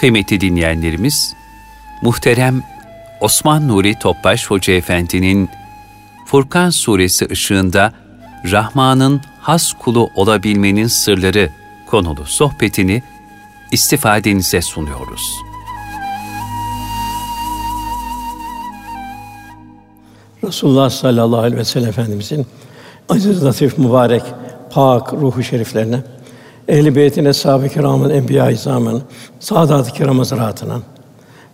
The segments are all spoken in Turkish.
Kıymetli dinleyenlerimiz, muhterem Osman Nuri Topbaş Hoca Efendi'nin Furkan Suresi ışığında Rahman'ın has kulu olabilmenin sırları konulu sohbetini istifadenize sunuyoruz. Resulullah sallallahu aleyhi ve sellem Efendimizin aziz, latif, mübarek, pak ruhu şeriflerine, ehl-i beytin, eshab-ı kiramın, enbiya-i izamın, saadat-ı kiram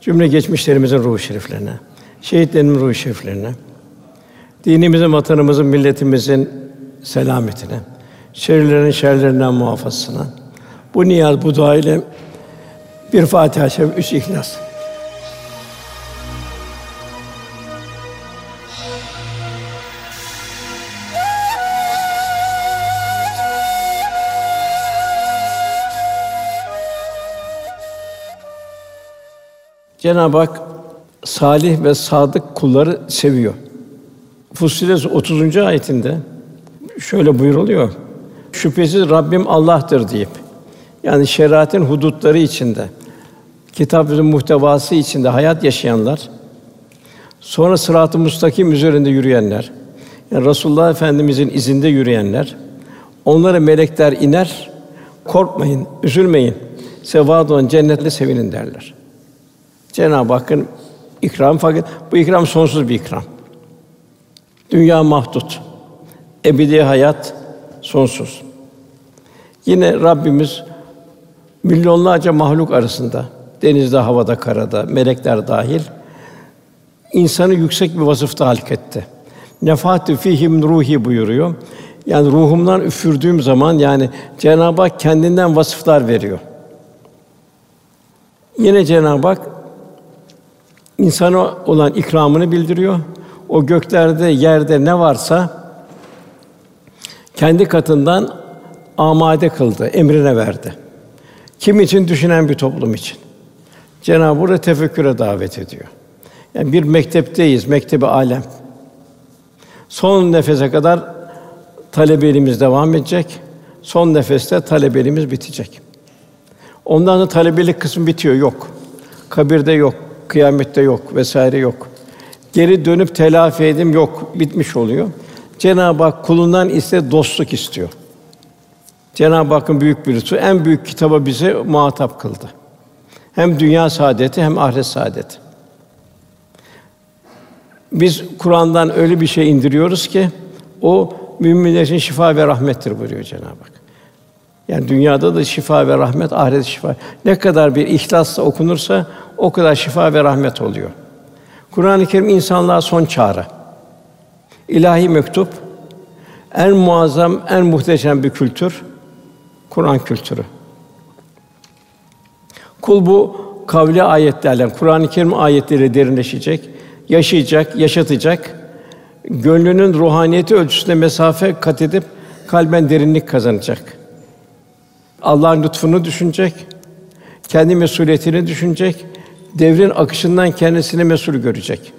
cümle geçmişlerimizin ruhu şeriflerine, şehitlerimizin ruhu şeriflerine, dinimizin, vatanımızın, milletimizin selametine, şerlerin şerlerinden muhafazasına. Bu niyaz, bu dua ile bir Fatiha-i Şerif, üç İhlas. Cenab-ı Hak salih ve sadık kulları seviyor. Fussilet 30. ayetinde şöyle buyuruluyor. Şüphesiz Rabbim Allah'tır deyip yani şeriatın hudutları içinde kitabın muhtevası içinde hayat yaşayanlar sonra sırat-ı müstakim üzerinde yürüyenler yani Resulullah Efendimizin izinde yürüyenler onlara melekler iner korkmayın, üzülmeyin. Sevad olan cennetle sevinin derler. Cenab-ı Hakk'ın ikram fakat bu ikram sonsuz bir ikram. Dünya mahdut. Ebedi hayat sonsuz. Yine Rabbimiz milyonlarca mahluk arasında denizde, havada, karada, melekler dahil insanı yüksek bir vasıfta halk etti. Nefatü fihim ruhi buyuruyor. Yani ruhumdan üfürdüğüm zaman yani Cenab-ı Hak kendinden vasıflar veriyor. Yine Cenab-ı Hak insana olan ikramını bildiriyor. O göklerde, yerde ne varsa kendi katından amade kıldı, emrine verdi. Kim için? Düşünen bir toplum için. Cenab-ı Hak tefekküre davet ediyor. Yani bir mektepteyiz, mektebi alem. Son nefese kadar talebeliğimiz devam edecek. Son nefeste talebeliğimiz bitecek. Ondan sonra talebelik kısmı bitiyor, yok. Kabirde yok, kıyamette yok vesaire yok. Geri dönüp telafi edim yok, bitmiş oluyor. Cenab-ı Hak kulundan ise dostluk istiyor. Cenab-ı Hakk'ın büyük bir lütfu, en büyük kitaba bizi muhatap kıldı. Hem dünya saadeti hem ahiret saadeti. Biz Kur'an'dan öyle bir şey indiriyoruz ki o müminler için şifa ve rahmettir buyuruyor Cenab-ı Hak. Yani dünyada da şifa ve rahmet, ahiret şifa. Ne kadar bir ihlasla okunursa o kadar şifa ve rahmet oluyor. Kur'an-ı Kerim insanlığa son çağrı. İlahi mektup en muazzam, en muhteşem bir kültür Kur'an kültürü. Kul bu kavli ayetlerle, Kur'an-ı Kerim ayetleriyle derinleşecek, yaşayacak, yaşatacak. Gönlünün ruhaniyeti ölçüsünde mesafe kat edip kalben derinlik kazanacak. Allah'ın lütfunu düşünecek, kendi mesuliyetini düşünecek, devrin akışından kendisini mesul görecek.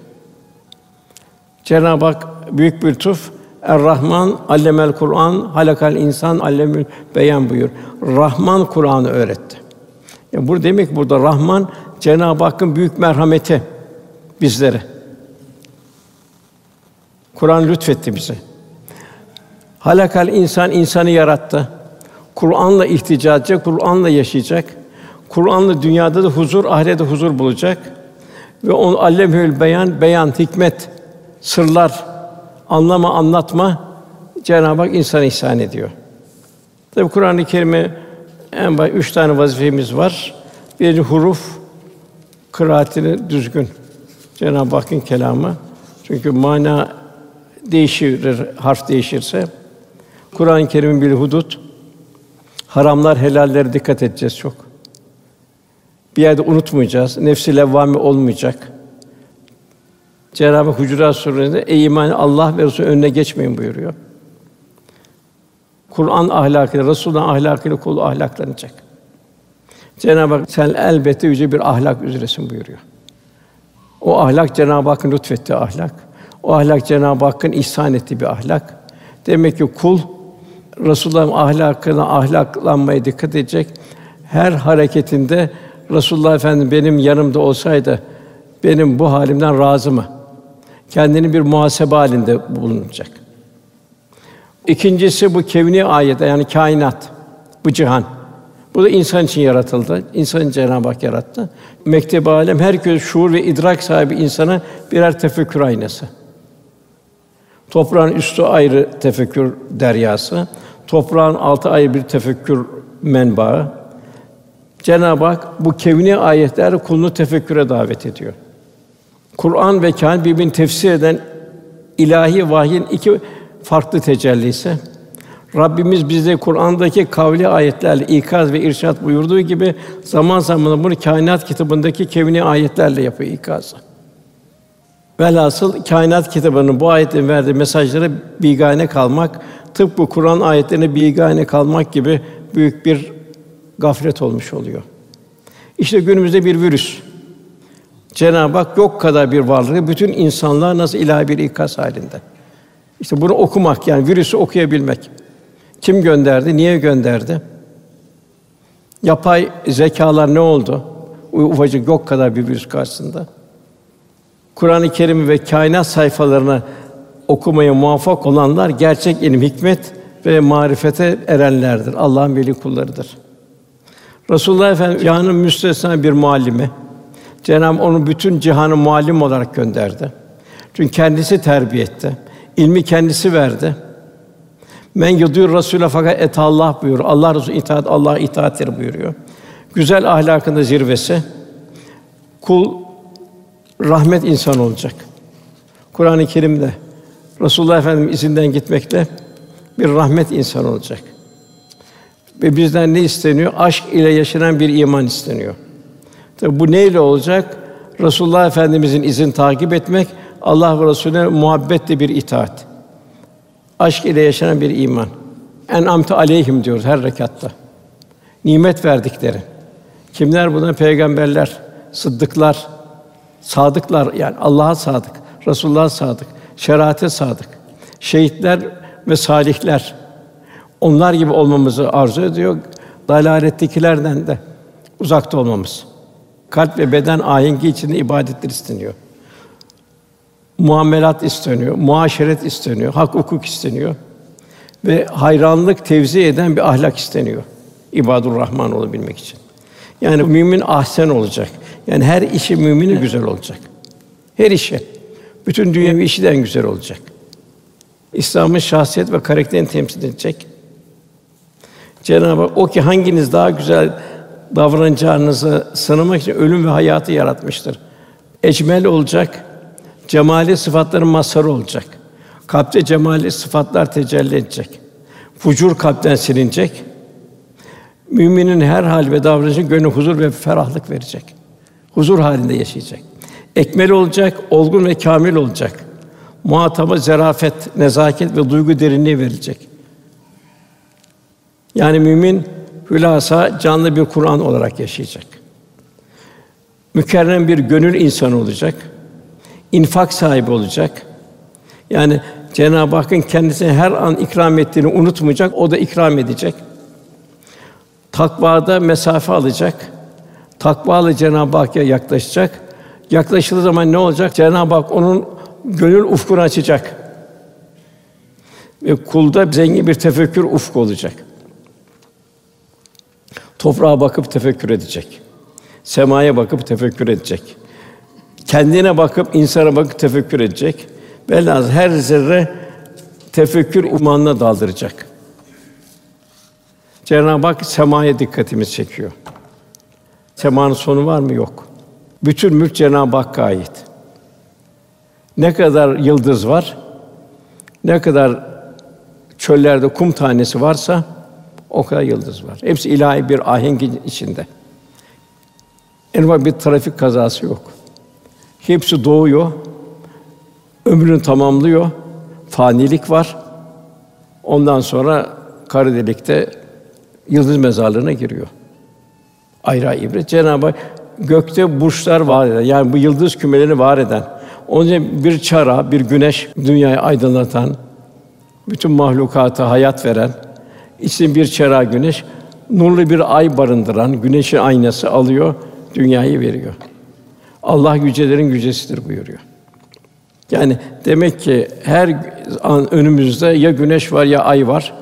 Cenab-ı Hak büyük bir lütuf Er-Rahman allemel Kur'an, halakal insan allemül beyan buyur. Rahman Kur'an'ı öğretti. Yani bu demek burada Rahman Cenab-ı Hakk'ın büyük merhameti bizlere. Kur'an lütfetti bize. Halakal insan insanı yarattı. Kur'an'la ihtica Kur'an'la yaşayacak. Kur'an'la dünyada da huzur, ahirette huzur bulacak. Ve on allemül beyan, beyan, hikmet, sırlar, anlama, anlatma Cenab-ı Hak insana ihsan ediyor. Tabi Kur'an-ı Kerim'e en baş üç tane vazifemiz var. Bir huruf kıraatini düzgün. Cenab-ı Hakk'ın kelamı. Çünkü mana değişir, harf değişirse. Kur'an-ı Kerim'in bir hudut. Haramlar, helallere dikkat edeceğiz çok. Bir yerde unutmayacağız. Nefsi levvame olmayacak. Cenab-ı Hucurat Suresi'nde ey iman Allah ve Resulü önüne geçmeyin buyuruyor. Kur'an ahlakıyla, Resûl'ün ahlakıyla kul ahlaklanacak. Cenab-ı Hak sen elbette yüce bir ahlak üzeresin buyuruyor. O ahlak Cenab-ı Hakk'ın lütfettiği ahlak. O ahlak Cenab-ı Hakk'ın ihsan ettiği bir ahlak. Demek ki kul Resulullah'ın ahlakına ahlaklanmaya dikkat edecek. Her hareketinde Resulullah Efendimiz benim yanımda olsaydı benim bu halimden razı mı? Kendini bir muhasebe halinde bulunacak. İkincisi bu kevni ayet yani kainat, bu cihan. Bu da insan için yaratıldı. İnsanı Cenab-ı Hak yarattı. Mektep alem herkes şuur ve idrak sahibi insana birer tefekkür aynası. Toprağın üstü ayrı tefekkür deryası, toprağın altı ayrı bir tefekkür menbaı. Cenab-ı Hak bu kevni ayetler kulunu tefekküre davet ediyor. Kur'an ve kain birbirini tefsir eden ilahi vahyin iki farklı tecellisi. Rabbimiz bize Kur'an'daki kavli ayetlerle ikaz ve irşat buyurduğu gibi zaman zaman bunu kainat kitabındaki kevni ayetlerle yapıyor ikazı. Velhasıl kainat kitabının bu ayetlerin verdiği mesajlara bigane kalmak, tıpkı Kur'an ayetlerine bigane kalmak gibi büyük bir gaflet olmuş oluyor. İşte günümüzde bir virüs. Cenab-ı Hak yok kadar bir varlığı bütün insanlar nasıl ilahi bir ikaz halinde. İşte bunu okumak yani virüsü okuyabilmek. Kim gönderdi? Niye gönderdi? Yapay zekalar ne oldu? Ufacık yok kadar bir virüs karşısında. Kur'an-ı Kerim ve kainat sayfalarını okumaya muvaffak olanlar gerçek ilim, hikmet ve marifete erenlerdir. Allah'ın veli kullarıdır. Resulullah Efendimiz cihanın müstesna bir muallimi. Cenab-ı onu bütün cihanı muallim olarak gönderdi. Çünkü kendisi terbiye etti. İlmi kendisi verdi. Men yudur Rasûle fakat et Allah buyuruyor. Allah Resulü itaat Allah itaattir buyuruyor. Güzel ahlakında zirvesi. Kul rahmet insan olacak. Kur'an-ı Kerim'de Resulullah Efendimiz izinden gitmekle bir rahmet insan olacak. Ve bizden ne isteniyor? Aşk ile yaşanan bir iman isteniyor. Tabi bu neyle olacak? Resulullah Efendimizin izin takip etmek, Allah ve Resulüne muhabbetle bir itaat. Aşk ile yaşanan bir iman. En amtu aleyhim diyoruz her rekatta. Nimet verdikleri. Kimler bunlar? Peygamberler, sıddıklar, sadıklar yani Allah'a sadık, Resulullah'a sadık, şeriate sadık. Şehitler ve salihler. Onlar gibi olmamızı arzu ediyor. Dalalettekilerden de uzakta olmamız. Kalp ve beden ahengi içinde ibadetler isteniyor. Muamelat isteniyor, muaşeret isteniyor, hak hukuk isteniyor ve hayranlık tevzi eden bir ahlak isteniyor. İbadur Rahman olabilmek için. Yani mümin ahsen olacak. Yani her işi mümini güzel olacak. Her işi. Bütün dünyevi işi de en güzel olacak. İslam'ın şahsiyet ve karakterini temsil edecek. Cenab-ı Hak o ki hanginiz daha güzel davranacağınızı sınamak için ölüm ve hayatı yaratmıştır. Ecmel olacak, cemali sıfatların mazharı olacak. Kalpte cemali sıfatlar tecelli edecek. Fucur kalpten silinecek. Müminin her hal ve davranışı gönlü huzur ve ferahlık verecek. Huzur halinde yaşayacak. Ekmel olacak, olgun ve kamil olacak. Muhataba zerafet, nezaket ve duygu derinliği verecek. Yani mümin hülasa canlı bir Kur'an olarak yaşayacak. Mükerrem bir gönül insanı olacak. infak sahibi olacak. Yani Cenab-ı Hakk'ın kendisine her an ikram ettiğini unutmayacak, o da ikram edecek. Takvada mesafe alacak. Takvalı Cenab-ı Hakk'a yaklaşacak. Yaklaşıldığı zaman ne olacak? Cenab-ı Hak onun gönül ufkunu açacak. Ve kulda zengin bir tefekkür ufku olacak. Toprağa bakıp tefekkür edecek. Semaya bakıp tefekkür edecek. Kendine bakıp insana bakıp tefekkür edecek. Velhâsıl her zerre tefekkür umanına daldıracak. Cenab-ı Hak semaya dikkatimiz çekiyor. Semanın sonu var mı? Yok. Bütün mülk Cenab-ı Hakk'a ait. Ne kadar yıldız var, ne kadar çöllerde kum tanesi varsa o kadar yıldız var. Hepsi ilahi bir ahengin içinde. En ufak bir trafik kazası yok. Hepsi doğuyor, ömrünü tamamlıyor, fanilik var. Ondan sonra kara delikte yıldız mezarlığına giriyor. Ayrı ibret. Cenab-ı Hak gökte burçlar var eden, yani bu yıldız kümelerini var eden, onun için bir çara, bir güneş dünyayı aydınlatan, bütün mahlukata hayat veren, için bir çera güneş, nurlu bir ay barındıran, güneşin aynası alıyor, dünyayı veriyor. Allah yücelerin yücesidir buyuruyor. Yani demek ki her an önümüzde ya güneş var ya ay var.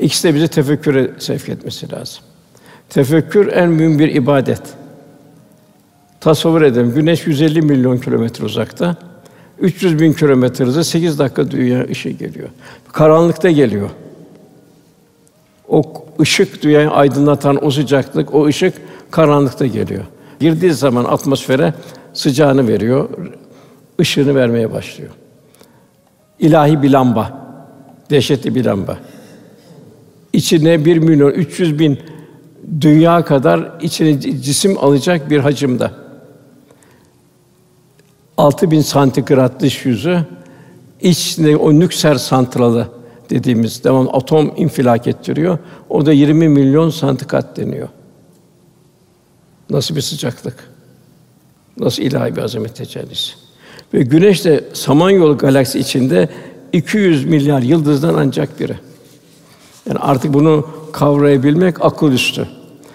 İkisi de bizi tefekküre sevk etmesi lazım. Tefekkür en mühim bir ibadet. Tasavvur edelim. Güneş 150 milyon kilometre uzakta. 300 bin kilometre hızla 8 dakika dünya ışığı geliyor. Karanlıkta geliyor. O ışık dünyayı aydınlatan o sıcaklık, o ışık karanlıkta geliyor. Girdiği zaman atmosfere sıcağını veriyor, ışığını vermeye başlıyor. İlahi bir lamba, dehşetli bir lamba. İçine bir milyon 300 bin dünya kadar içine cisim alacak bir hacimde. 6000 santigrat dış yüzü, içinde o nükser santralı dediğimiz devam atom infilak ettiriyor. O da 20 milyon santigrat deniyor. Nasıl bir sıcaklık? Nasıl ilahi bir azamet tecellisi? Ve Güneş de Samanyolu galaksi içinde 200 milyar yıldızdan ancak biri. Yani artık bunu kavrayabilmek akıl üstü.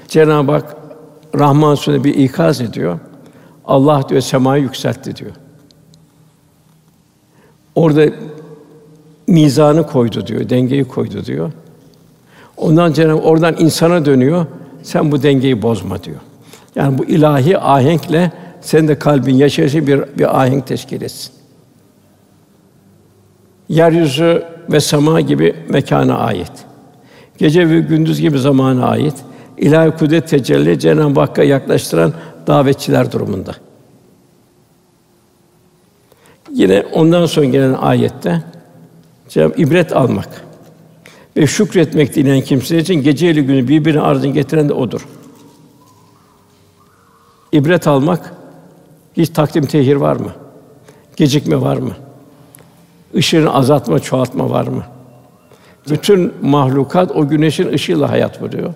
Cenab-ı Hak Rahman Sûre bir ikaz ediyor. Allah diyor semayı yükseltti diyor. Orada mizanı koydu diyor, dengeyi koydu diyor. Ondan Cenab-ı oradan insana dönüyor. Sen bu dengeyi bozma diyor. Yani bu ilahi ahenkle sen de kalbin yaşayışı bir bir ahenk teşkil etsin. Yeryüzü ve sema gibi mekana ait. Gece ve gündüz gibi zamana ait. İlahi kudret tecelli Cenab-ı Hakk'a yaklaştıran davetçiler durumunda. Yine ondan sonra gelen ayette Cenab ibret almak ve şükretmek dileyen kimseler için gece ile günü birbirine ardın getiren de odur. İbret almak hiç takdim tehir var mı? Gecikme var mı? Işığını azaltma, çoğaltma var mı? Bütün mahlukat o güneşin ışığıyla hayat buluyor.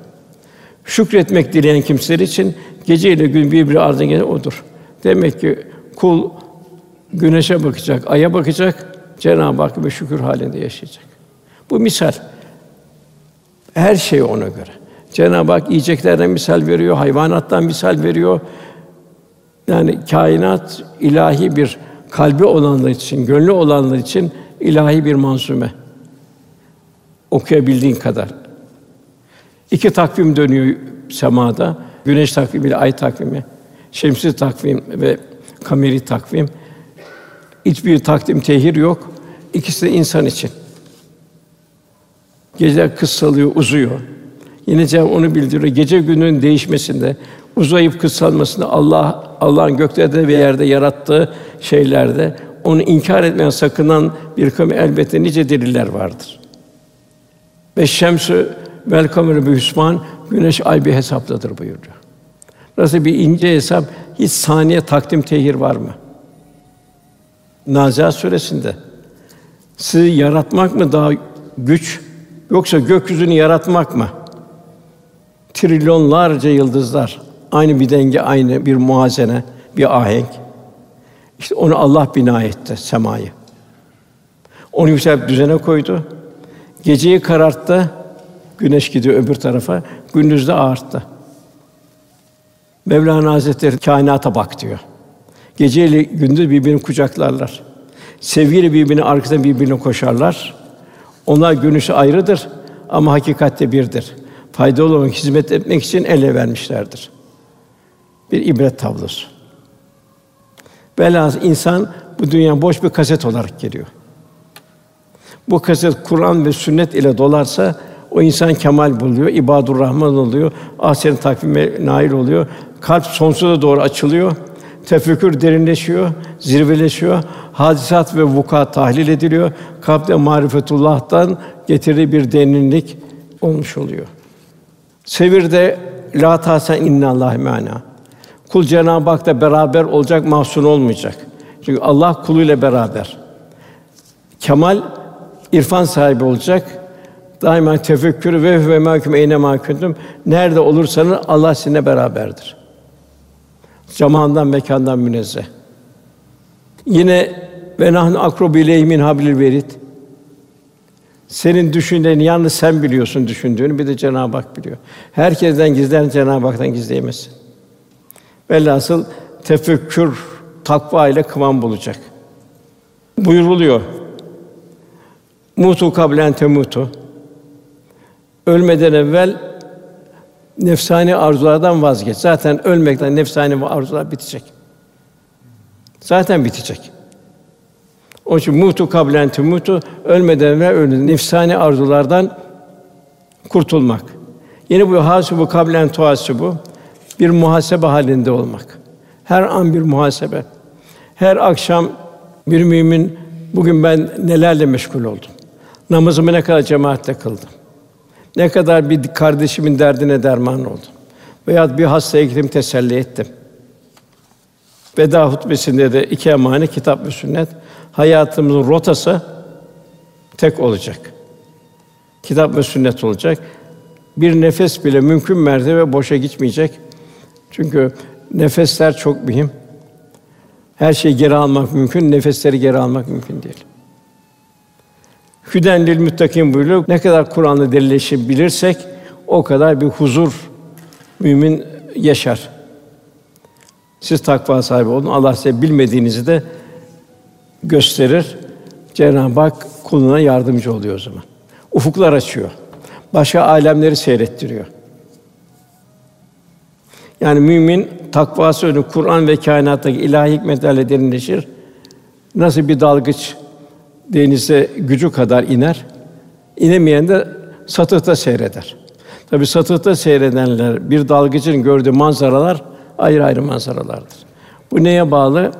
Şükretmek dileyen kimseler için gece ile gün birbiri ardına gelen odur. Demek ki kul güneşe bakacak, aya bakacak, Cenab-ı Hakk'a şükür halinde yaşayacak. Bu misal. Her şey ona göre. Cenab-ı Hak yiyeceklerden misal veriyor, hayvanattan misal veriyor. Yani kainat ilahi bir kalbi olanlar için, gönlü olanlar için ilahi bir manzume. Okuyabildiğin kadar. İki takvim dönüyor semada. Güneş takvimi ile ay takvimi. Şemsi takvim ve kameri takvim. Hiçbir takdim tehir yok. İkisi de insan için. Geceler kısalıyor, uzuyor. Yine Cenab onu bildiriyor. Gece günün değişmesinde, uzayıp kısalmasında Allah Allah'ın göklerde ve yerde yarattığı şeylerde onu inkar etmeyen, sakınan bir kavim elbette nice deliller vardır. Ve şemsü vel kameru bi güneş ay bir hesapladır buyuruyor. Nasıl bir ince hesap, hiç saniye takdim tehir var mı? Nazihat suresinde sizi yaratmak mı daha güç yoksa gökyüzünü yaratmak mı? Trilyonlarca yıldızlar, aynı bir denge, aynı bir muazene, bir ahenk. İşte onu Allah bina etti semayı. Onu yükseltip düzene koydu. Geceyi kararttı, güneş gidiyor öbür tarafa, gündüzde ağarttı. Mevlana Hazretleri kainata bak diyor. Geceyle gündüz birbirini kucaklarlar. Sevgiyle birbirine arkasından birbirine koşarlar. Onlar görünüşü ayrıdır ama hakikatte birdir. Faydalı olmak, hizmet etmek için ele vermişlerdir. Bir ibret tablosu. Velhâsıl insan bu dünya boş bir kaset olarak geliyor. Bu kaset Kur'an ve sünnet ile dolarsa o insan kemal buluyor, ibadur rahman oluyor, ahiret takvime nail oluyor. Kalp sonsuza doğru açılıyor. Tefekkür derinleşiyor, zirveleşiyor. Hadisat ve vuku tahlil ediliyor. Kalpte marifetullah'tan getirdiği bir derinlik olmuş oluyor. Sevirde la tasen innallahi mana. Kul Cenab-ı Hak'la beraber olacak, mahzun olmayacak. Çünkü Allah kuluyla beraber. Kemal irfan sahibi olacak. Daima tefekkür ve ve mahkum eyne mahkum. Nerede olursanız Allah sizinle beraberdir. Zamandan, mekandan münezzeh. Yine ve nahnu akrobu ileyhi min hablil verid. Senin düşündüğünü yalnız sen biliyorsun düşündüğünü, bir de Cenab-ı Hak biliyor. Herkesten gizlen Cenab-ı Hak'tan gizleyemezsin. Velhasıl tefekkür takva ile kıvam bulacak. Buyuruluyor. Mutu kablen temutu. Ölmeden evvel nefsani arzulardan vazgeç. Zaten ölmekten nefsani arzular bitecek. Zaten bitecek. Onun için mutu kablen temutu ölmeden evvel ölün. Nefsani arzulardan kurtulmak. Yine bu hasibu kablen tuhasibu bir muhasebe halinde olmak. Her an bir muhasebe. Her akşam bir mümin bugün ben nelerle meşgul oldum. Namazımı ne kadar cemaatle kıldım. Ne kadar bir kardeşimin derdine derman oldum. Veya bir hastaya gittim teselli ettim. Veda hutbesinde de iki emanet kitap ve sünnet hayatımızın rotası tek olacak. Kitap ve sünnet olacak. Bir nefes bile mümkün mertebe boşa gitmeyecek. Çünkü nefesler çok mühim. Her şeyi geri almak mümkün, nefesleri geri almak mümkün değil. Hüden lil muttakin buyuruyor. Ne kadar Kur'an'ı derinleşebilirsek o kadar bir huzur mümin yaşar. Siz takva sahibi olun. Allah size bilmediğinizi de gösterir. Cenab-ı Hak kuluna yardımcı oluyor o zaman. Ufuklar açıyor. Başka alemleri seyrettiriyor. Yani mümin takvası önü Kur'an ve kainattaki ilahi hikmetlerle derinleşir. Nasıl bir dalgıç denize gücü kadar iner, inemeyen de satıhta seyreder. Tabi satıhta seyredenler bir dalgıcın gördüğü manzaralar ayrı ayrı manzaralardır. Bu neye bağlı?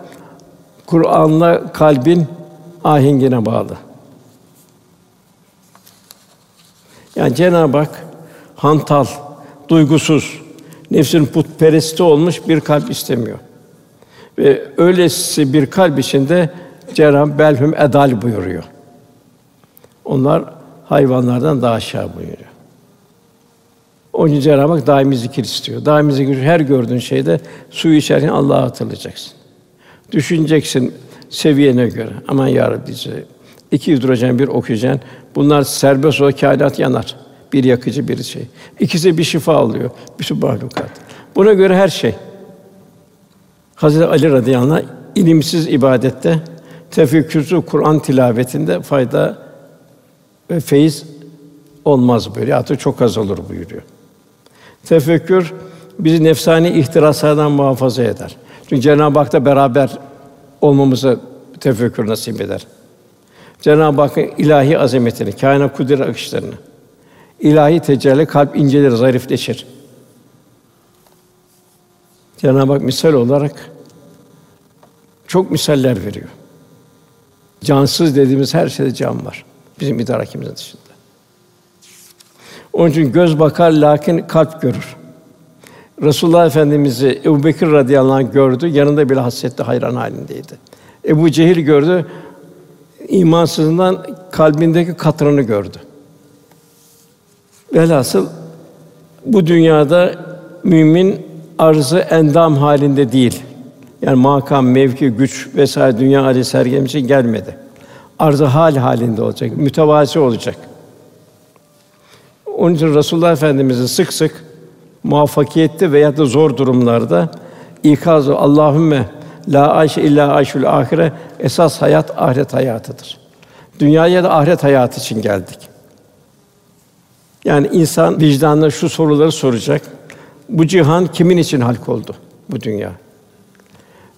Kur'an'la kalbin ahengine bağlı. Yani Cenab-ı Hak hantal, duygusuz, nefsin putperesti olmuş bir kalp istemiyor. Ve öylesi bir kalp içinde Cenab-ı belhum edal buyuruyor. Onlar hayvanlardan daha aşağı buyuruyor. Onun için Cenab-ı Hak daimi zikir istiyor. Daimi zikir her gördüğün şeyde su içerken Allah'ı hatırlayacaksın. Düşüneceksin seviyene göre. Aman ya Rabbi. İki hidrojen, bir oksijen. Bunlar serbest o kainat yanar. Bir yakıcı, bir şey. İkisi bir şifa alıyor. Bir mahlukat. Buna göre her şey. Hazreti Ali radıyallahu anh ilimsiz ibadette, tefekkürsüz Kur'an tilavetinde fayda ve feyiz olmaz böyle. Hatta çok az olur buyuruyor. Tefekkür bizi nefsani ihtiraslardan muhafaza eder. Çünkü Cenab-ı Hak da beraber olmamızı tefekkür nasip eder. Cenab-ı Hakk'ın ilahi azametini, kainat kudret akışlarını, ilahi tecelli kalp incelir, zarifleşir. Cenab-ı Hak misal olarak çok misaller veriyor. Cansız dediğimiz her şeyde can var. Bizim idrakimizin dışında. Onun için göz bakar lakin kalp görür. Resulullah Efendimizi Ebu Bekir radıyallahu anh gördü, yanında bile hasretle hayran halindeydi. Ebu Cehil gördü, imansızından kalbindeki katranı gördü. Velhasıl bu dünyada mümin arzı endam halinde değil. Yani makam, mevki, güç vesaire dünya hali sergilemek için gelmedi. Arzı hal halinde olacak, mütevazi olacak. Onun için Resulullah Efendimiz'i sık sık muvaffakiyette veya da zor durumlarda ikaz Allahümme la ayşe illa ayşul ahire esas hayat ahiret hayatıdır. Dünyaya da ahiret hayatı için geldik. Yani insan vicdanına şu soruları soracak. Bu cihan kimin için halk oldu bu dünya?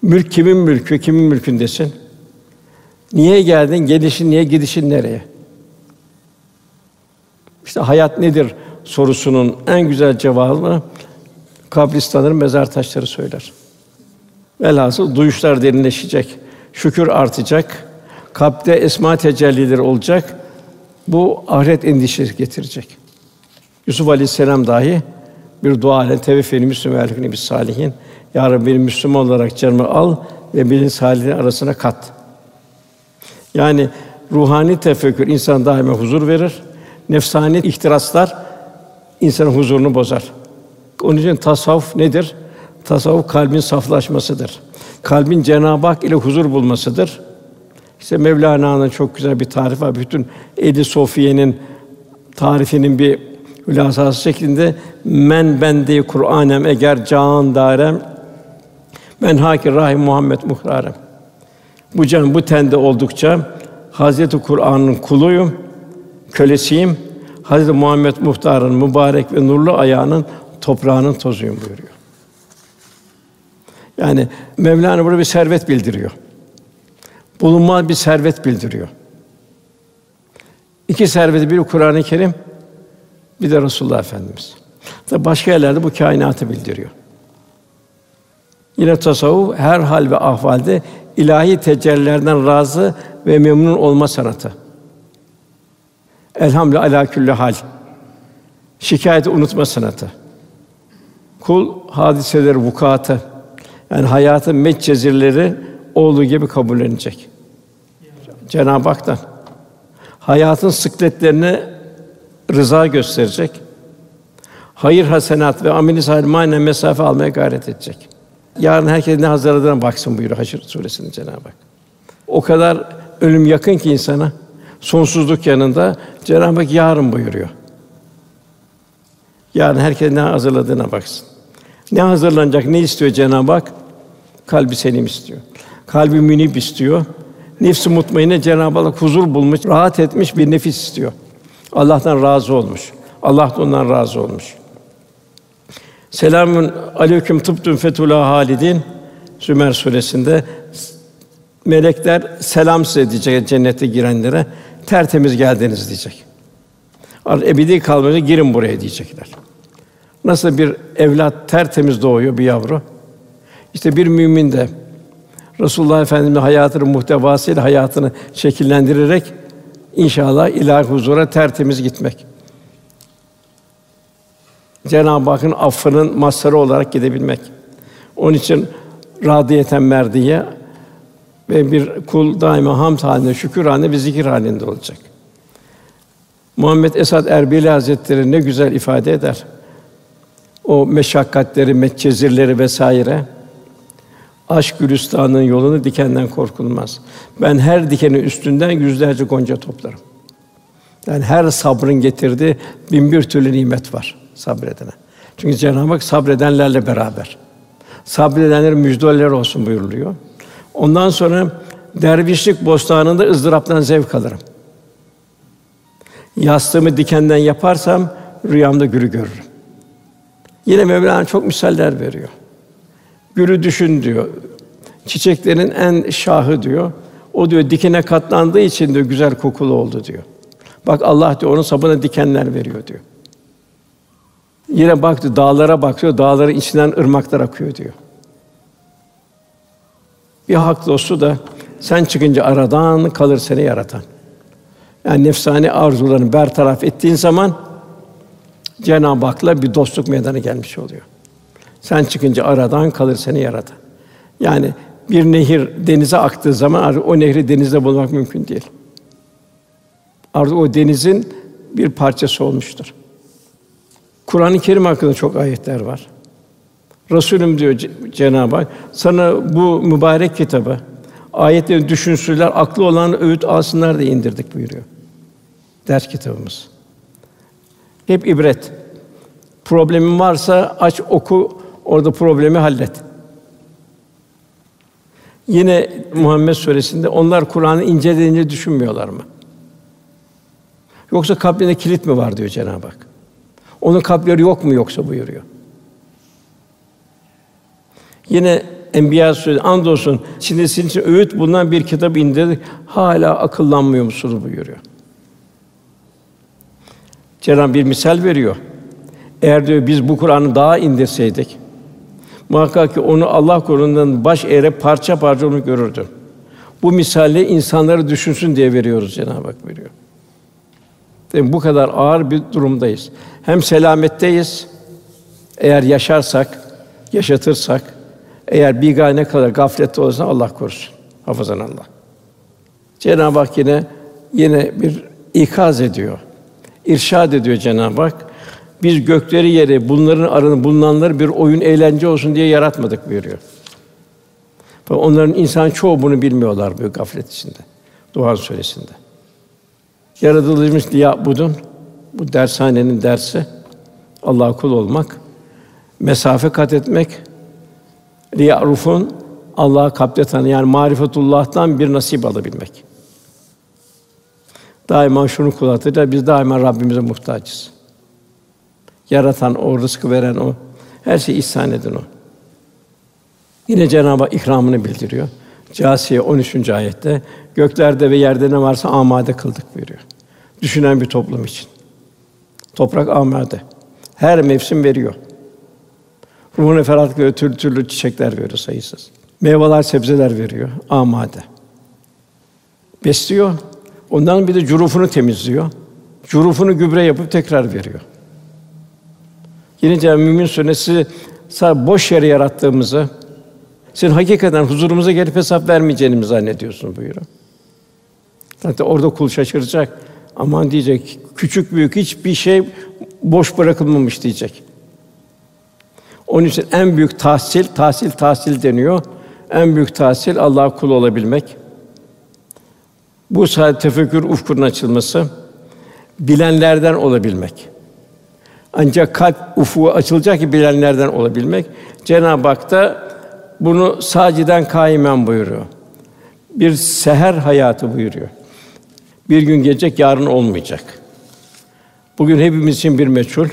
Mülk kimin mülkü, kimin mülkündesin? Niye geldin? Gelişin niye, gidişin nereye? İşte hayat nedir sorusunun en güzel cevabı kabristanların mezar taşları söyler. Velhasıl duyuşlar derinleşecek, şükür artacak, kalpte esma tecellileri olacak. Bu ahiret endişesi getirecek. Yusuf Aleyhisselam dahi bir dua ile teveffeni Müslüman ve bir salihin. Ya Rabbi beni Müslüman olarak canımı al ve beni salihin arasına kat. Yani ruhani tefekkür insan daima huzur verir. Nefsani ihtiraslar insanın huzurunu bozar. Onun için tasavvuf nedir? Tasavvuf kalbin saflaşmasıdır. Kalbin Cenab-ı Hak ile huzur bulmasıdır. İşte Mevlana'nın çok güzel bir tarifi var. Bütün Edi Sofiye'nin tarifinin bir hülasası şeklinde men bende Kur'anem eğer can darem Ben haki rahim Muhammed muhtarem. Bu can bu tende oldukça Hazreti Kur'an'ın kuluyum, kölesiyim. Hazreti Muhammed Muhtar'ın mübarek ve nurlu ayağının toprağının tozuyum buyuruyor. Yani Mevlana burada bir servet bildiriyor. Bulunmaz bir servet bildiriyor. İki serveti biri Kur'an-ı Kerim, bir de Resulullah Efendimiz. Tabi başka yerlerde bu kainatı bildiriyor. Yine tasavvuf her hal ve ahvalde ilahi tecellilerden razı ve memnun olma sanatı. Elhamdülillah ala külli hal. Şikayeti unutma sanatı. Kul hadiseleri vukuatı yani hayatın metcezirleri olduğu gibi kabullenecek. Cenab-ı Hak'tan hayatın sıkletlerine rıza gösterecek. Hayır hasenat ve ameli manen mesafe almaya gayret edecek. Yarın herkes ne hazırladığına baksın buyuruyor Haşr suresinde Cenab-ı Hak. O kadar ölüm yakın ki insana sonsuzluk yanında Cenab-ı Hak yarın buyuruyor. Yarın herkes ne hazırladığına baksın. Ne hazırlanacak, ne istiyor Cenab-ı Hak? Kalbi selim istiyor. Kalbi münib istiyor. Nefsi mutmainne Cenab-ı Hak huzur bulmuş, rahat etmiş bir nefis istiyor. Allah'tan razı olmuş. Allah da ondan razı olmuş. Selamun aleyküm tıbtun fetula halidin Zümer suresinde melekler selam size diyecek cennete girenlere tertemiz geldiniz diyecek. Ebedi kalmayacak girin buraya diyecekler. Nasıl bir evlat tertemiz doğuyor bir yavru. İşte bir mümin de Resulullah Efendimiz hayatının muhtevasıyla hayatını şekillendirerek inşallah ilahi huzura tertemiz gitmek. Cenab-ı Hakk'ın affının mazharı olarak gidebilmek. Onun için radiyeten merdiye ve bir kul daima hamd halinde, şükür halinde ve zikir halinde olacak. Muhammed Esad Erbili Hazretleri ne güzel ifade eder. O meşakkatleri, metcezirleri vesaire aşk gülistanının yolunu dikenden korkulmaz. Ben her dikenin üstünden yüzlerce gonca toplarım. Yani her sabrın getirdiği bin bir türlü nimet var sabredene. Çünkü Cenab-ı Hak sabredenlerle beraber. Sabredenlerin müjdeler olsun buyuruluyor. Ondan sonra dervişlik bostanında ızdıraptan zevk alırım. Yastığımı dikenden yaparsam rüyamda gülü görürüm. Yine Mevlana çok misaller veriyor. Gülü düşün diyor. Çiçeklerin en şahı diyor. O diyor dikine katlandığı için de güzel kokulu oldu diyor. Bak Allah diyor onun sapına dikenler veriyor diyor. Yine baktı dağlara bakıyor, dağların içinden ırmaklar akıyor diyor. Bir hak dostu da sen çıkınca aradan kalır seni yaratan. Yani nefsani arzularını bertaraf ettiğin zaman Cenab-ı Hak'la bir dostluk meydana gelmiş oluyor. Sen çıkınca aradan kalır seni yaratan. Yani bir nehir denize aktığı zaman o nehri denizde bulmak mümkün değil. Artık o denizin bir parçası olmuştur. Kur'an-ı Kerim hakkında çok ayetler var. Resulüm diyor Cenab-ı Hak, sana bu mübarek kitabı ayetleri düşünsünler, aklı olan öğüt alsınlar diye indirdik buyuruyor. Ders kitabımız. Hep ibret. Problemin varsa aç oku, orada problemi hallet. Yine Muhammed suresinde onlar Kur'an'ı inceleyince düşünmüyorlar mı? Yoksa kalbinde kilit mi var diyor Cenab-ı Hak. Onun kalpleri yok mu yoksa buyuruyor. Yine Enbiya Suresi andolsun şimdi sizin için öğüt bulunan bir kitap indirdik. Hala akıllanmıyor musunuz buyuruyor. Cenab-ı bir misal veriyor. Eğer diyor biz bu Kur'an'ı daha indirseydik muhakkak ki onu Allah korundan baş eğre parça parça onu görürdü. Bu misali insanları düşünsün diye veriyoruz Cenab-ı Hak veriyor. Değil Bu kadar ağır bir durumdayız. Hem selametteyiz. Eğer yaşarsak, yaşatırsak, eğer bir gane kadar gaflette olursa Allah korusun. Hafızan Allah. Cenab-ı Hak yine yine bir ikaz ediyor. İrşad ediyor Cenab-ı Hak. Biz gökleri yeri, bunların arasında bulunanları bir oyun eğlence olsun diye yaratmadık buyuruyor. Onların insan çoğu bunu bilmiyorlar bu gaflet içinde. Duhan suresinde. Yaratılmış diye budun. Bu dershanenin dersi Allah kul olmak, mesafe kat etmek, Riyarufun Allah'a kalpte tanı yani marifetullah'tan bir nasip alabilmek. Daima şunu kullanacağız. Biz daima Rabbimize muhtacız. Yaratan o, rızkı veren o. Her şeyi ihsan eden o. Yine Cenab-ı Hak ikramını bildiriyor. Câsiye 13. ayette göklerde ve yerde ne varsa amade kıldık buyuruyor. Düşünen bir toplum için. Toprak amade. Her mevsim veriyor. Ruhuna ferahlık veriyor, türlü türlü çiçekler veriyor sayısız. Meyveler, sebzeler veriyor, amade. Besliyor. Ondan bir de curufunu temizliyor. Curufunu gübre yapıp tekrar veriyor. Yine Cenab-ı Mümin Suresi boş yere yarattığımızı, sen hakikaten huzurumuza gelip hesap vermeyeceğini mi zannediyorsun buyuruyor. Zaten orada kul şaşıracak. Aman diyecek, küçük büyük hiçbir şey boş bırakılmamış diyecek. Onun için en büyük tahsil, tahsil tahsil deniyor. En büyük tahsil Allah'a kul olabilmek. Bu sayede tefekkür ufkunun açılması, bilenlerden olabilmek. Ancak kalp ufuğu açılacak ki bilenlerden olabilmek. Cenab-ı Hak da bunu saciden kaimen buyuruyor. Bir seher hayatı buyuruyor. Bir gün gelecek, yarın olmayacak. Bugün hepimiz için bir meçhul.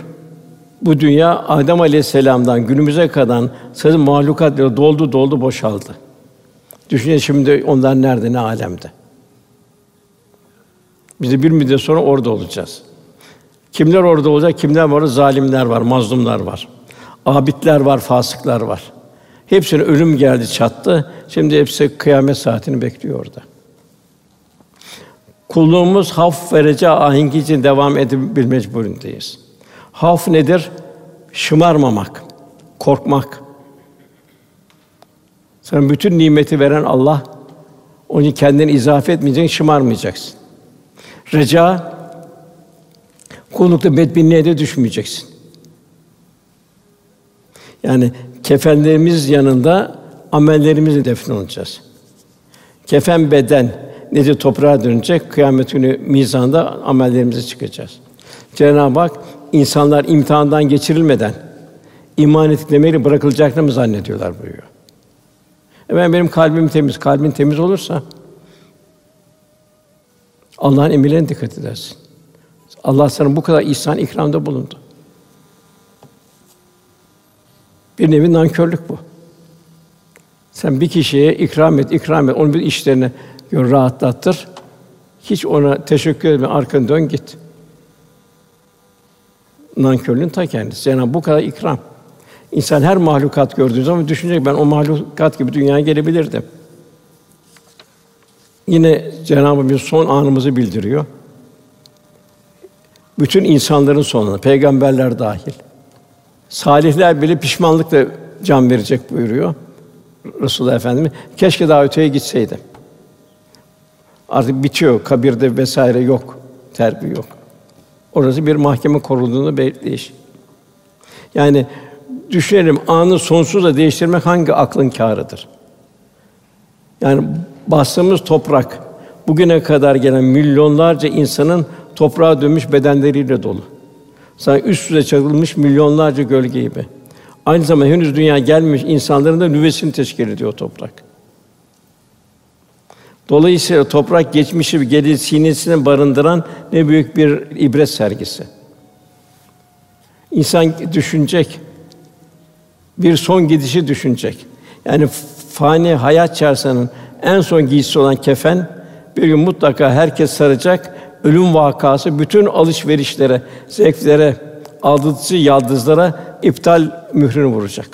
Bu dünya Adem Aleyhisselam'dan günümüze kadar sayılı mahlukatla doldu doldu boşaldı. Düşünün şimdi onlar nerede, ne alemde. Biz de bir müddet sonra orada olacağız. Kimler orada olacak? Kimler var? Zalimler var, mazlumlar var. Abidler var, fasıklar var. Hepsine ölüm geldi, çattı. Şimdi hepsi kıyamet saatini bekliyor orada. Kulluğumuz haf verece ahengi için devam edebilmek mecburindeyiz. Haf nedir? Şımarmamak, korkmak. Sana bütün nimeti veren Allah, onu kendine izafe etmeyeceksin, şımarmayacaksın. Reca, kullukta bedbinliğe de düşmeyeceksin. Yani kefenlerimiz yanında amellerimizle defnolacağız. Kefen beden nedir toprağa dönecek. Kıyamet günü mizanda amellerimize çıkacağız. Cenab-ı Hak insanlar imtihandan geçirilmeden iman ettiklerini bırakılacaklarını mı zannediyorlar buyuruyor. Efendim benim kalbim temiz, kalbin temiz olursa Allah'ın emirlerine dikkat edersin. Allah sana bu kadar ihsan ikramda bulundu. Bir nevi nankörlük bu. Sen bir kişiye ikram et, ikram et, onun bir işlerini gör, rahatlattır. Hiç ona teşekkür etme, arkanı dön git. Nankörlüğün ta kendisi. Yani bu kadar ikram. İnsan her mahlukat gördüğü zaman düşünecek ben o mahlukat gibi dünyaya gelebilirdim. Yine Cenab-ı bir son anımızı bildiriyor. Bütün insanların sonuna, peygamberler dahil. Salihler bile pişmanlıkla can verecek buyuruyor Resulullah Efendimiz. Keşke daha öteye gitseydim. Artık bitiyor, kabirde vesaire yok, terbiye yok. Orası bir mahkeme kurulduğunda bekleyiş. Yani düşünelim anı sonsuzla değiştirmek hangi aklın kârıdır? Yani bastığımız toprak bugüne kadar gelen milyonlarca insanın toprağa dönmüş bedenleriyle dolu. Sanki üst üste çakılmış milyonlarca gölge gibi. Aynı zamanda henüz dünya gelmiş insanların da nüvesini teşkil ediyor toprak. Dolayısıyla toprak geçmişi ve gelir sinesine barındıran ne büyük bir ibret sergisi. İnsan düşünecek, bir son gidişi düşünecek. Yani fani hayat çarşısının en son giysisi olan kefen bir gün mutlaka herkes saracak. Ölüm vakası bütün alışverişlere, zevklere, aldatıcı yaldızlara iptal mührünü vuracak.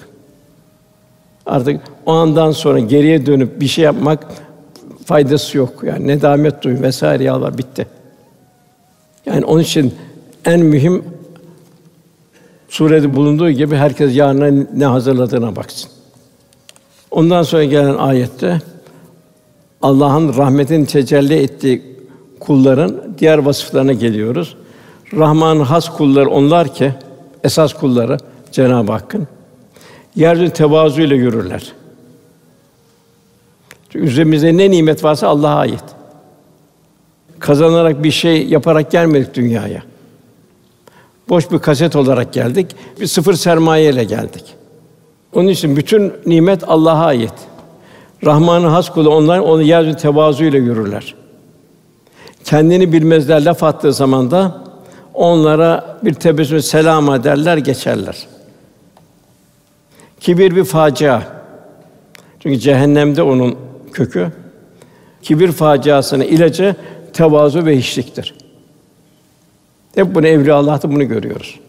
Artık o andan sonra geriye dönüp bir şey yapmak faydası yok. Yani nedamet duy vesaire ya Allah bitti. Yani onun için en mühim surede bulunduğu gibi herkes yarına ne hazırladığına baksın. Ondan sonra gelen ayette Allah'ın rahmetin tecelli ettiği kulların diğer vasıflarına geliyoruz. Rahman'ın has kulları onlar ki esas kulları Cenab-ı Hakk'ın yeryüzünde tevazu ile yürürler. Çünkü üzerimizde ne nimet varsa Allah'a ait. Kazanarak bir şey yaparak gelmedik dünyaya. Boş bir kaset olarak geldik. Bir sıfır sermaye ile geldik. Onun için bütün nimet Allah'a ait. Rahman'ın has kulu onlar onu yeryüzü tevazuyla yürürler. Kendini bilmezler laf attığı zaman da onlara bir tebessüm selam ederler geçerler. Kibir bir facia. Çünkü cehennemde onun kökü. Kibir faciasının ilacı tevazu ve hiçliktir. Hep bunu evliya Allah'ta bunu görüyoruz.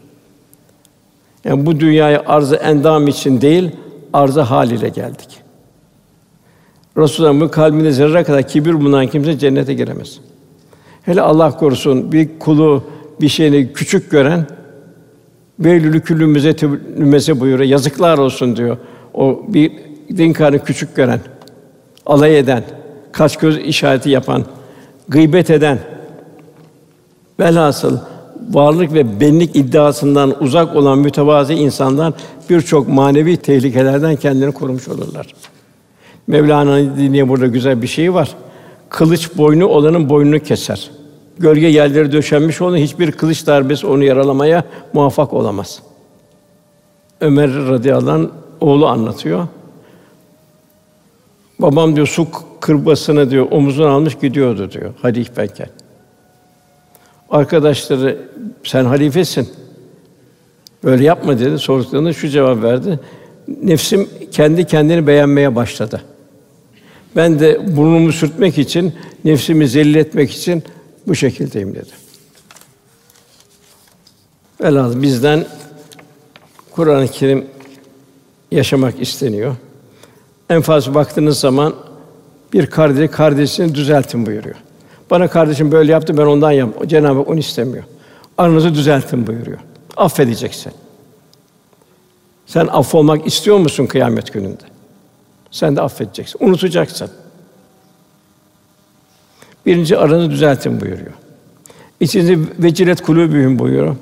Yani bu dünyaya arzı endam için değil, arzı hal ile geldik. Resulullah'ın kalbinde zerre kadar kibir bulunan kimse cennete giremez. Hele Allah korusun bir kulu bir şeyini küçük gören Veylülü küllü müzetibümese buyuruyor. Yazıklar olsun diyor. O bir din karını küçük gören, alay eden, kaç göz işareti yapan, gıybet eden, velhasıl varlık ve benlik iddiasından uzak olan mütevazi insanlar birçok manevi tehlikelerden kendini korumuş olurlar. Mevlana'nın diniye burada güzel bir şey var. Kılıç boynu olanın boynunu keser. Gölge yerleri döşenmiş olan hiçbir kılıç darbesi onu yaralamaya muvaffak olamaz. Ömer radıyallahu anh, oğlu anlatıyor. Babam diyor su kırbasını diyor omuzuna almış gidiyordu diyor halifeyken. Arkadaşları sen halifesin. Böyle yapma dedi. Sorduklarında şu cevap verdi. Nefsim kendi kendini beğenmeye başladı. Ben de burnumu sürtmek için, nefsimi zelil etmek için bu şekildeyim dedi. Velhâsıl bizden Kur'an-ı Kerim yaşamak isteniyor. En fazla baktığınız zaman bir kardeş kardeşini düzeltin buyuruyor. Bana kardeşim böyle yaptı ben ondan yap. Cenab-ı Hak onu istemiyor. Aranızı düzeltin buyuruyor. Affedeceksin. Sen affolmak istiyor musun kıyamet gününde? Sen de affedeceksin. Unutacaksın. Birinci aranızı düzeltin buyuruyor. İçinizi vecilet kulübühüm buyuruyor.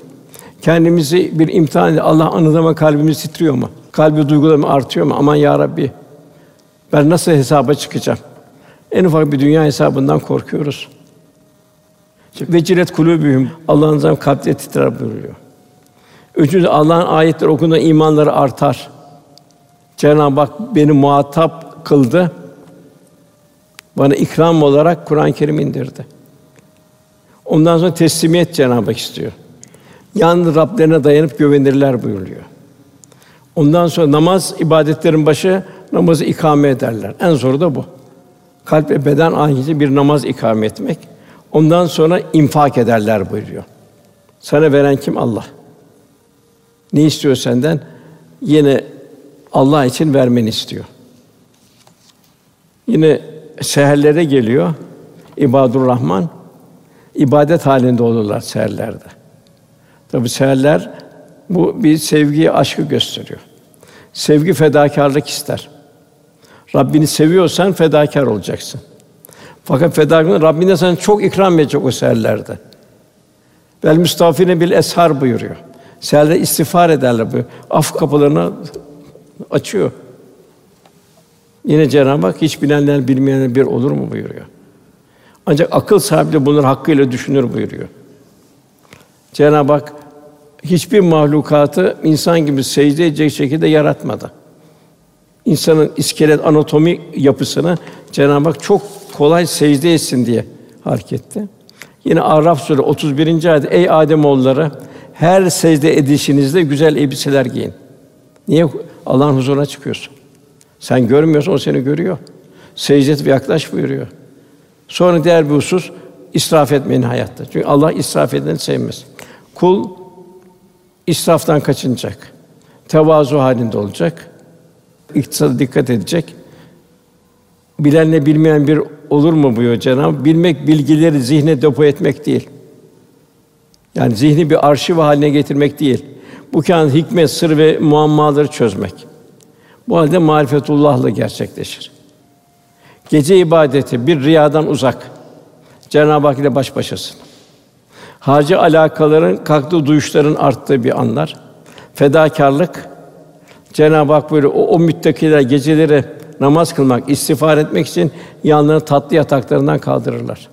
Kendimizi bir imtihan ile Allah anılama kalbimiz titriyor mu? Kalbi duygularım artıyor mu? Aman ya Rabbi. Ben nasıl hesaba çıkacağım? En ufak bir dünya hesabından korkuyoruz. Vecilet kulübühüm Allah'ın zaman kalpleri titrer buyuruyor. Üçüncü Allah'ın ayetleri okunduğunda imanları artar. Cenab-ı Hak beni muhatap kıldı. Bana ikram olarak Kur'an-ı Kerim indirdi. Ondan sonra teslimiyet Cenab-ı Hak istiyor. Yalnız Rablerine dayanıp güvenirler buyuruyor. Ondan sonra namaz ibadetlerin başı namazı ikame ederler. En zoru da bu. Kalp ve beden ahizi bir namaz ikame etmek. Ondan sonra infak ederler buyuruyor. Sana veren kim? Allah. Ne istiyor senden? Yine Allah için vermeni istiyor. Yine seherlere geliyor İbadur Rahman ibadet halinde olurlar seherlerde. Tabi seherler bu bir sevgi, aşkı gösteriyor. Sevgi fedakarlık ister. Rabbini seviyorsan fedakar olacaksın. Fakat fedakarlık Rabbine sana çok ikram edecek o seherlerde. Vel müstafine bil eshar buyuruyor. Seherlerde istiğfar ederler bu. Af kapılarını açıyor. Yine Cenab-ı Hak hiç bilenler bilmeyenler bir olur mu buyuruyor. Ancak akıl sahibi de bunları hakkıyla düşünür buyuruyor. Cenab-ı Hak hiçbir mahlukatı insan gibi secde edecek şekilde yaratmadı. İnsanın iskelet anatomi yapısını Cenab-ı Hak çok kolay secde etsin diye hareketti. Yine Araf Sûre 31. ayet Ey Adem oğulları her secde edişinizde güzel elbiseler giyin. Niye Allah'ın huzuruna çıkıyorsun? Sen görmüyorsun, o seni görüyor. Secdet ve yaklaş buyuruyor. Sonra diğer bir husus israf etmeyin hayatta. Çünkü Allah israf edeni sevmez. Kul israftan kaçınacak. Tevazu halinde olacak. İktisada dikkat edecek. Bilenle bilmeyen bir olur mu buyuruyor Cenab-ı Bilmek bilgileri zihne depo etmek değil. Yani zihni bir arşiv haline getirmek değil. Bu kan hikmet, sır ve muammaları çözmek. Bu halde marifetullah'la gerçekleşir. Gece ibadeti bir riyadan uzak. Cenab-ı Hak ile baş başasın. Hacı alakaların kalktığı duyuşların arttığı bir anlar. Fedakarlık Cenab-ı Hak böyle o, o müttakiler geceleri namaz kılmak, istiğfar etmek için yanlarını tatlı yataklarından kaldırırlar.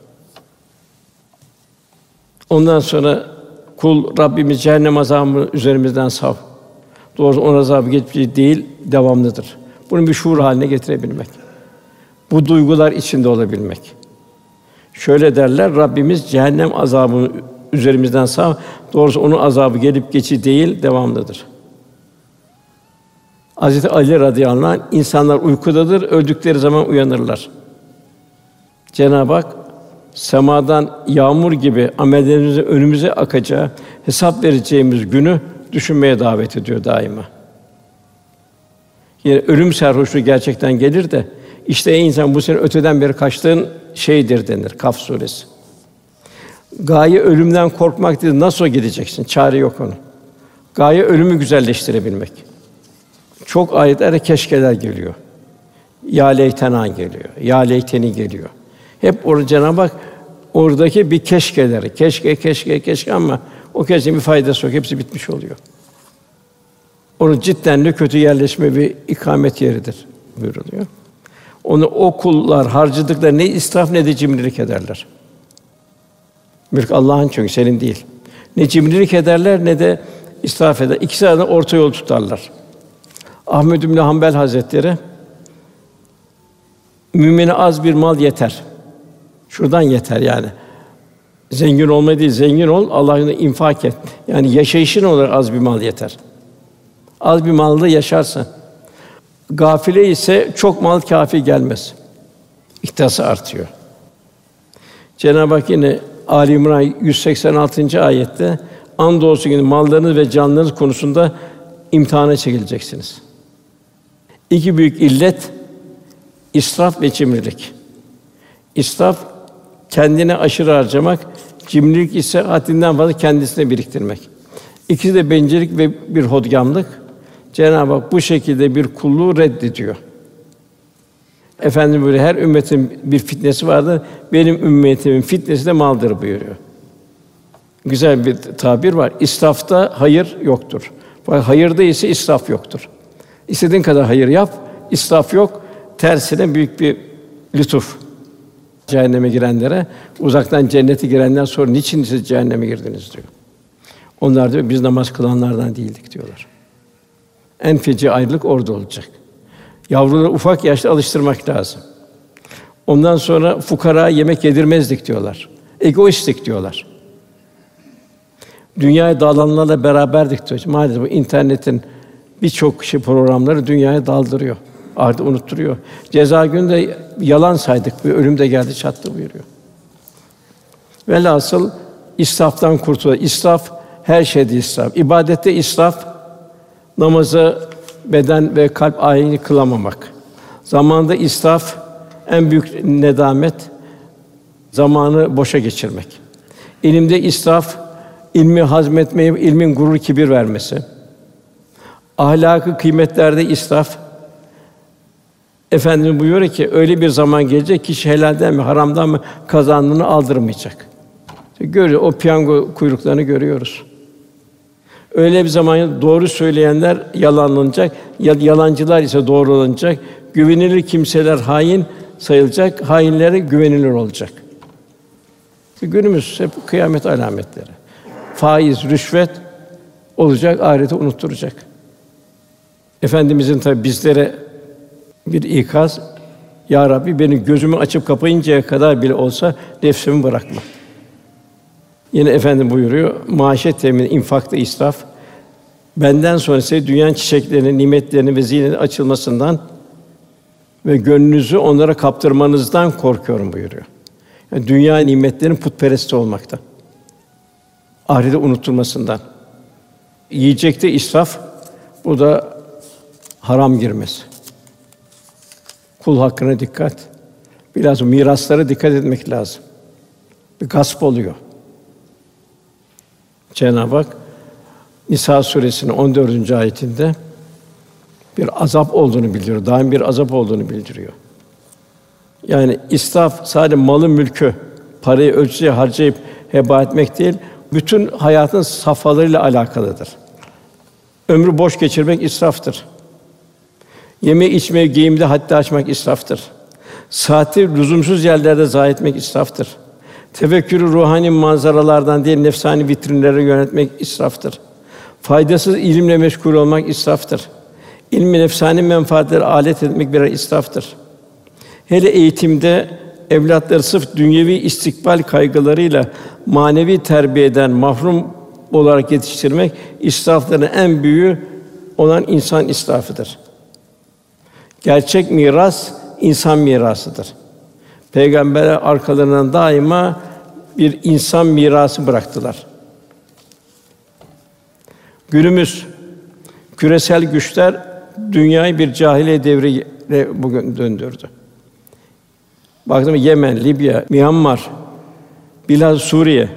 Ondan sonra kul Rabbimiz cehennem azabını üzerimizden sav. Doğrusu onun azabı geçici değil, devamlıdır. Bunu bir şuur haline getirebilmek. Bu duygular içinde olabilmek. Şöyle derler, Rabbimiz cehennem azabını üzerimizden sağ, doğrusu onun azabı gelip geçici değil, devamlıdır. Hazreti Ali radıyallahu anh, insanlar uykudadır, öldükleri zaman uyanırlar. Cenab-ı Hak semadan yağmur gibi amellerimizin önümüze akacağı, hesap vereceğimiz günü düşünmeye davet ediyor daima. Yine ölüm sarhoşluğu gerçekten gelir de işte insan bu senin öteden beri kaçtığın şeydir denir Kaf suresi. Gaye ölümden korkmak değil. Nasıl gideceksin? Çare yok onun. Gaye ölümü güzelleştirebilmek. Çok ayetlerde keşkeler geliyor. Ya leytena geliyor. Ya leyteni geliyor. Hep orada Cenab-ı Hak oradaki bir keşkeleri. Keşke, keşke, keşke ama o keşke bir faydası yok. Hepsi bitmiş oluyor. Onun cidden ne kötü yerleşme bir ikamet yeridir buyuruluyor. Onu o kullar harcadıkları ne israf ne de cimrilik ederler. Mülk Allah'ın çünkü senin değil. Ne cimrilik ederler ne de israf eder. İkisi arasında orta yol tutarlar. Ahmed bin Hanbel Hazretleri mümine az bir mal yeter. Şuradan yeter yani. Zengin olma değil, zengin ol, Allah'ını infak et. Yani yaşayışın olarak az bir mal yeter. Az bir malda yaşarsın. Gafile ise çok mal kafi gelmez. İhtiyası artıyor. Cenab-ı Hak yine Ali İmran 186. ayette andolsun ki mallarınız ve canlarınız konusunda imtihana çekileceksiniz. İki büyük illet israf ve cimrilik. İsraf kendine aşırı harcamak, cimrilik ise haddinden fazla kendisine biriktirmek. İkisi de bencillik ve bir hodgamlık. Cenab-ı Hak bu şekilde bir kulluğu reddediyor. Efendim böyle her ümmetin bir fitnesi vardır. Benim ümmetimin fitnesi de maldır buyuruyor. Güzel bir tabir var. İsrafta hayır yoktur. Hayırda ise israf yoktur. İstediğin kadar hayır yap, israf yok. Tersine büyük bir lütuf. Cehenneme girenlere, uzaktan cennete girenler sonra niçin siz cehenneme girdiniz diyor. Onlar diyor biz namaz kılanlardan değildik diyorlar. En feci ayrılık orada olacak. Yavruları ufak yaşta alıştırmak lazım. Ondan sonra fukara yemek yedirmezdik diyorlar. Egoistik diyorlar. Dünyaya dağılanlarla beraberdik diyor. Maalesef bu internetin birçok şey programları dünyaya daldırıyor. Artık unutturuyor. Ceza günde yalan saydık. Bir ölüm de geldi çattı buyuruyor. Velhasıl israftan kurtul. İsraf her şeyde israf. İbadette israf namazı beden ve kalp ayini kılamamak. Zamanında israf en büyük nedamet zamanı boşa geçirmek. İlimde israf ilmi hazmetmeye ilmin gurur kibir vermesi. Ahlakı kıymetlerde israf Efendimiz buyuruyor ki öyle bir zaman gelecek ki helalden mi haramdan mı kazandığını aldırmayacak. Görüyor o piyango kuyruklarını görüyoruz. Öyle bir zaman doğru söyleyenler yalanlanacak, yalancılar ise doğrulanacak. Güvenilir kimseler hain sayılacak, hainlere güvenilir olacak. Günümüz hep kıyamet alametleri. Faiz, rüşvet olacak, ahireti unutturacak. Efendimizin tabi bizlere bir ikaz, Ya Rabbi beni gözümü açıp kapayıncaya kadar bile olsa nefsimi bırakma. Yine efendim buyuruyor, maaşet temin, infakta israf, benden sonra size dünyanın çiçeklerinin, nimetlerinin ve zinetinin açılmasından ve gönlünüzü onlara kaptırmanızdan korkuyorum buyuruyor. Yani dünya nimetlerinin putperesti olmaktan. Ahirete unutulmasından. Yiyecekte israf, bu da haram girmesi. Kul hakkına dikkat. Biraz miraslara dikkat etmek lazım. Bir gasp oluyor. Cenab-ı Hak Nisa suresinin 14. ayetinde bir azap olduğunu bildiriyor. Daim bir azap olduğunu bildiriyor. Yani israf sadece malı mülkü, parayı ölçüye harcayıp heba etmek değil, bütün hayatın safhalarıyla alakalıdır. Ömrü boş geçirmek israftır. Yeme içme, giyimde haddi açmak israftır. Saati lüzumsuz yerlerde zayi etmek israftır. Tefekkürü ruhani manzaralardan değil nefsani vitrinlere yönetmek israftır. Faydasız ilimle meşgul olmak israftır. İlmi nefsani menfaatleri alet etmek birer israftır. Hele eğitimde evlatları sırf dünyevi istikbal kaygılarıyla manevi terbiyeden mahrum olarak yetiştirmek israfların en büyüğü olan insan israfıdır. Gerçek miras insan mirasıdır. Peygamberler arkalarından daima bir insan mirası bıraktılar. Günümüz küresel güçler dünyayı bir cahiliye devrine bugün döndürdü. Baktım Yemen, Libya, Myanmar, bilhassa Suriye,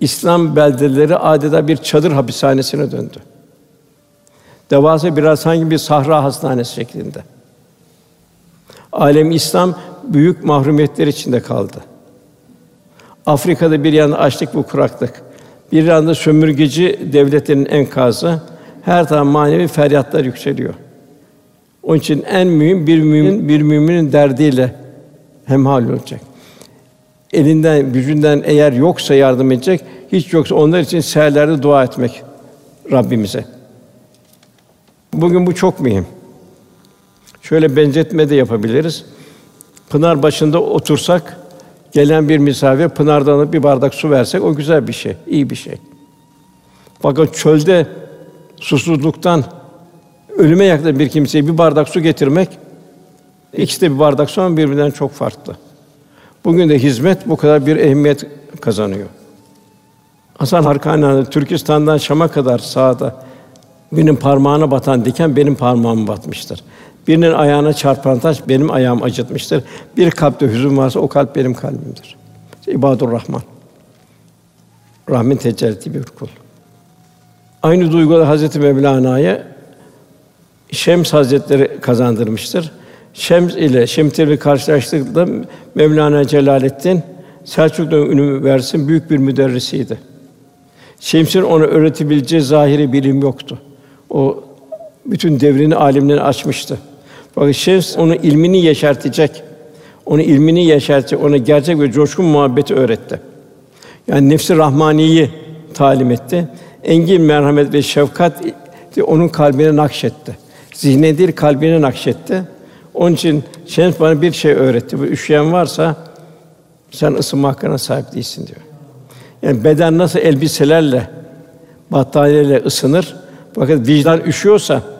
İslam beldeleri adeta bir çadır hapishanesine döndü. Devasa biraz sanki bir sahra hastanesi şeklinde. Alem İslam büyük mahrumiyetler içinde kaldı. Afrika'da bir yanda açlık ve kuraklık, bir yanda sömürgeci devletlerin enkazı, her taraf manevi feryatlar yükseliyor. Onun için en mühim bir mümin bir müminin derdiyle hemhal olacak. Elinden, gücünden eğer yoksa yardım edecek, hiç yoksa onlar için seherlerde dua etmek Rabbimize. Bugün bu çok mühim. Şöyle benzetme de yapabiliriz. Pınar başında otursak, gelen bir misafir pınardan bir bardak su versek o güzel bir şey, iyi bir şey. Fakat çölde susuzluktan ölüme yaklaşan bir kimseye bir bardak su getirmek ikisi de bir bardak su ama birbirinden çok farklı. Bugün de hizmet bu kadar bir ehemmiyet kazanıyor. Hasan Harkani Türkistan'dan Şam'a kadar sağda birinin parmağına batan diken benim parmağıma batmıştır. Birinin ayağına çarpan taş benim ayağım acıtmıştır. Bir kalpte hüzün varsa o kalp benim kalbimdir. İbadur Rahman. Rahmin tecelli bir kul. Aynı duyguları Hazreti Mevlana'ya Şems Hazretleri kazandırmıştır. Şems ile Şemtir'i karşılaştığında Mevlana Celaleddin Selçuklu Üniversitesi'nin büyük bir müderrisiydi. Şems'in ona öğretebileceği zahiri bilim yoktu. O bütün devrini alimlerine açmıştı. Fakat Şems onu ilmini yeşertecek, onu ilmini yeşertecek, ona gerçek ve coşkun muhabbeti öğretti. Yani nefsi rahmaniyi talim etti. Engin merhamet ve şefkat onun kalbine nakşetti. Zihne değil kalbine nakşetti. Onun için Şems bana bir şey öğretti. Bu üşüyen varsa sen ısınma hakkına sahip değilsin diyor. Yani beden nasıl elbiselerle, battaniyeyle ısınır, fakat vicdan üşüyorsa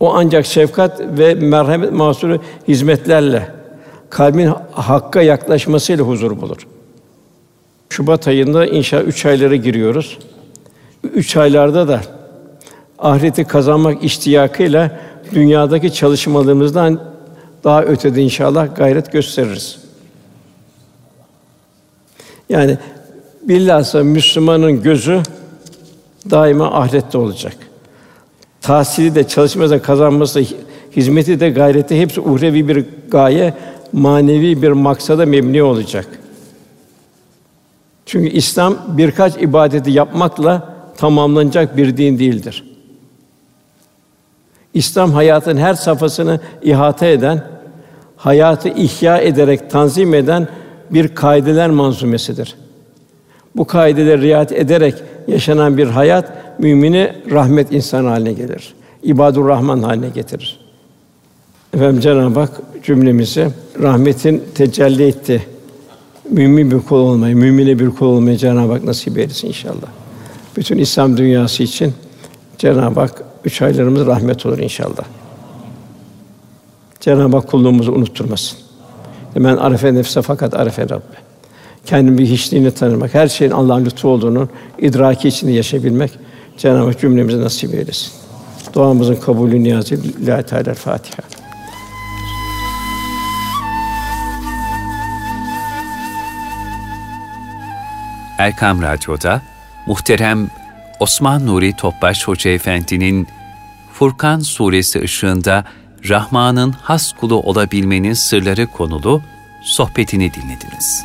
o ancak şefkat ve merhamet mahsulü hizmetlerle kalbin hakka yaklaşmasıyla huzur bulur. Şubat ayında inşa üç aylara giriyoruz. Üç aylarda da ahireti kazanmak iştiyakıyla dünyadaki çalışmalarımızdan daha ötede inşallah gayret gösteririz. Yani bilhassa Müslümanın gözü daima ahirette olacak. Tahsili de çalışması da kazanması da hizmeti de gayreti hepsi uhrevi bir gaye, manevi bir maksada mebni olacak. Çünkü İslam birkaç ibadeti yapmakla tamamlanacak bir din değildir. İslam hayatın her safhasını ihata eden, hayatı ihya ederek tanzim eden bir kaideler manzumesidir. Bu kaideleri riayet ederek yaşanan bir hayat mümini rahmet insan haline gelir. İbadur Rahman haline getirir. Efendim Cenab-ı Hak cümlemizi rahmetin tecelli etti. Mümin bir kul olmayı, mümine bir kul olmayı Cenab-ı Hak nasip eylesin inşallah. Bütün İslam dünyası için Cenab-ı Hak üç aylarımız rahmet olur inşallah. Cenab-ı Hak kulluğumuzu unutturmasın. Ben arefe nefse fakat arefe Rabbi. Kendimi bir hiçliğini tanımak, her şeyin Allah'ın lütfu olduğunu idraki içinde yaşayabilmek Cenab-ı Hak cümlemize nasip eylesin. Duamızın kabulü niyazı Lillahi Teala Fatiha. Erkam Radyo'da muhterem Osman Nuri Topbaş Hoca Efendi'nin Furkan suresi ışığında Rahman'ın has kulu olabilmenin sırları konulu sohbetini dinlediniz.